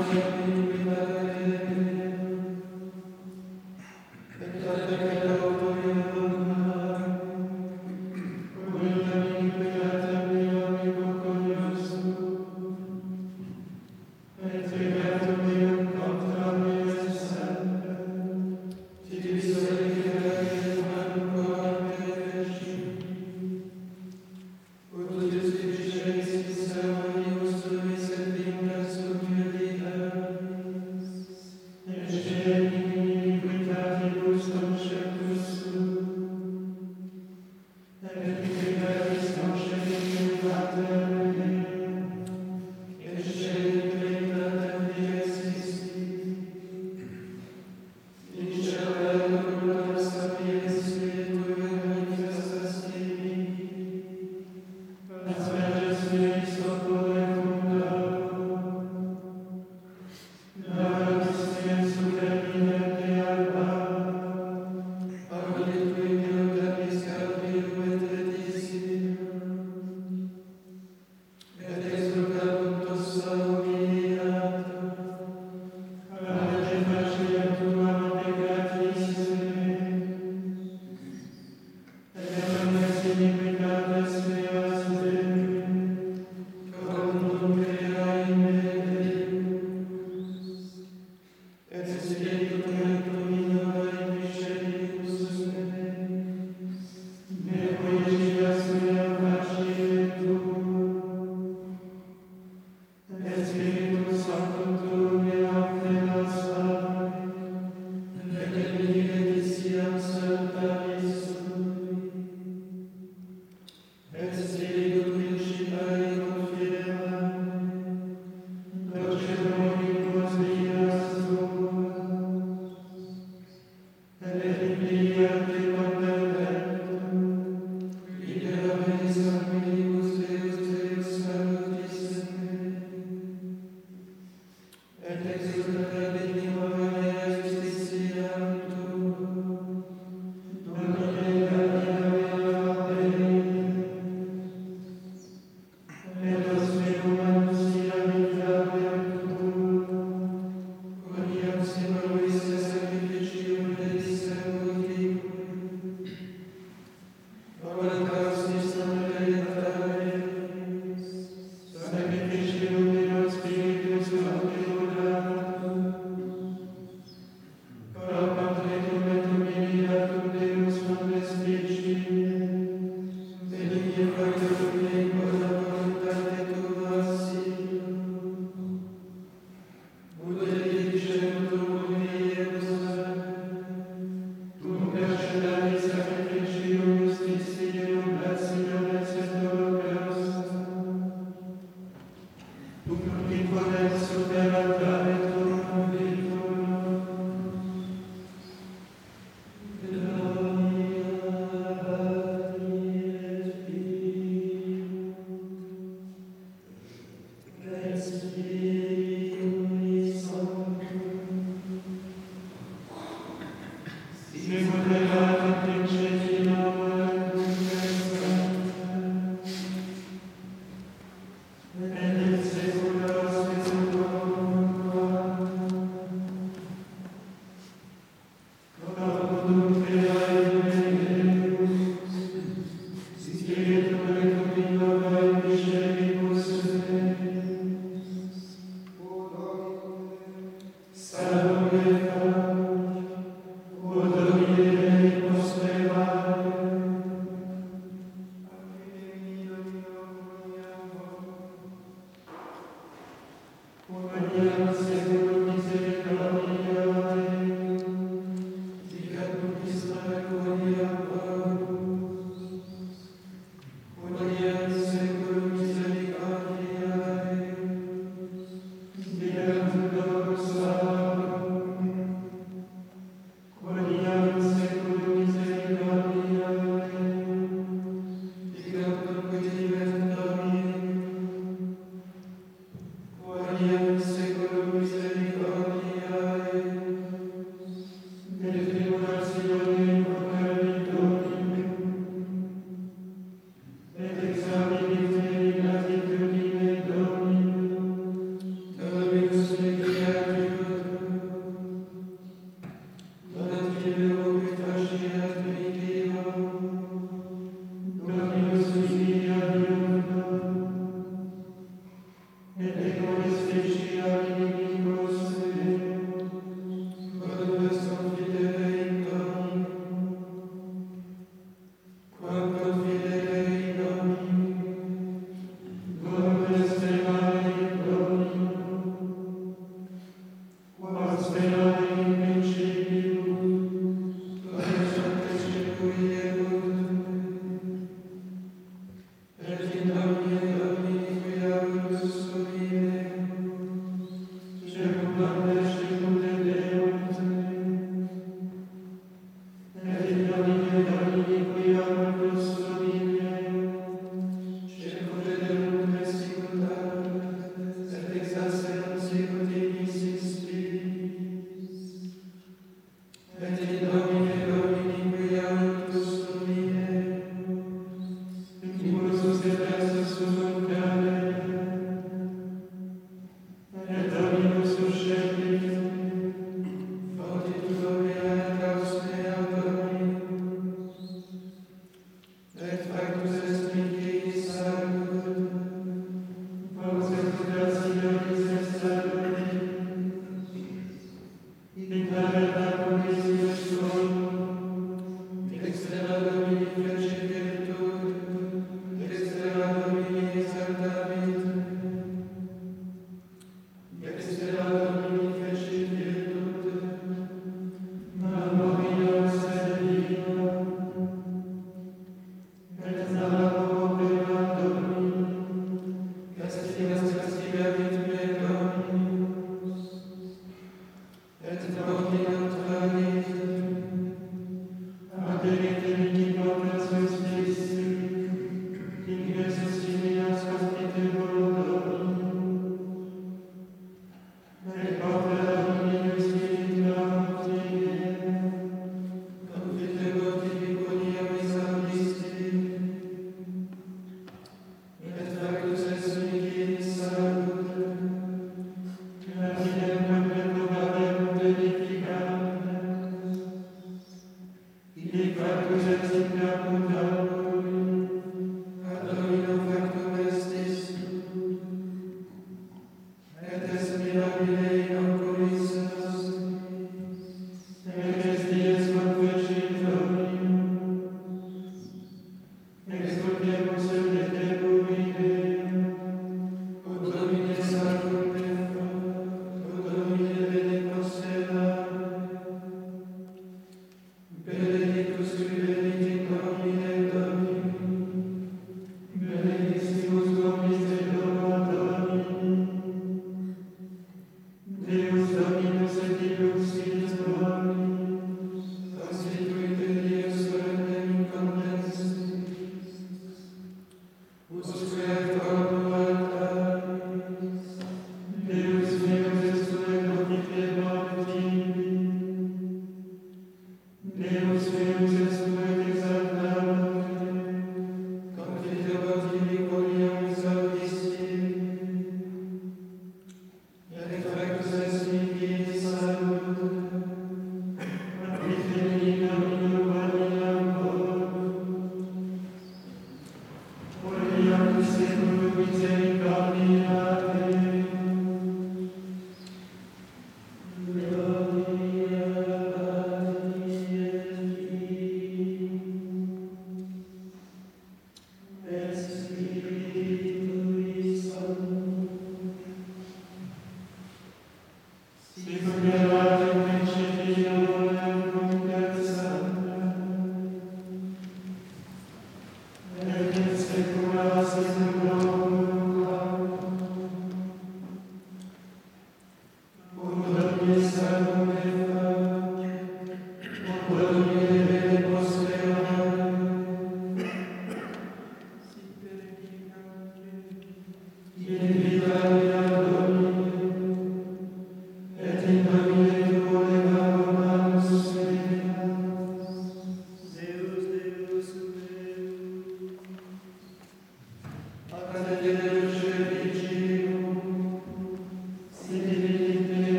الشاكرين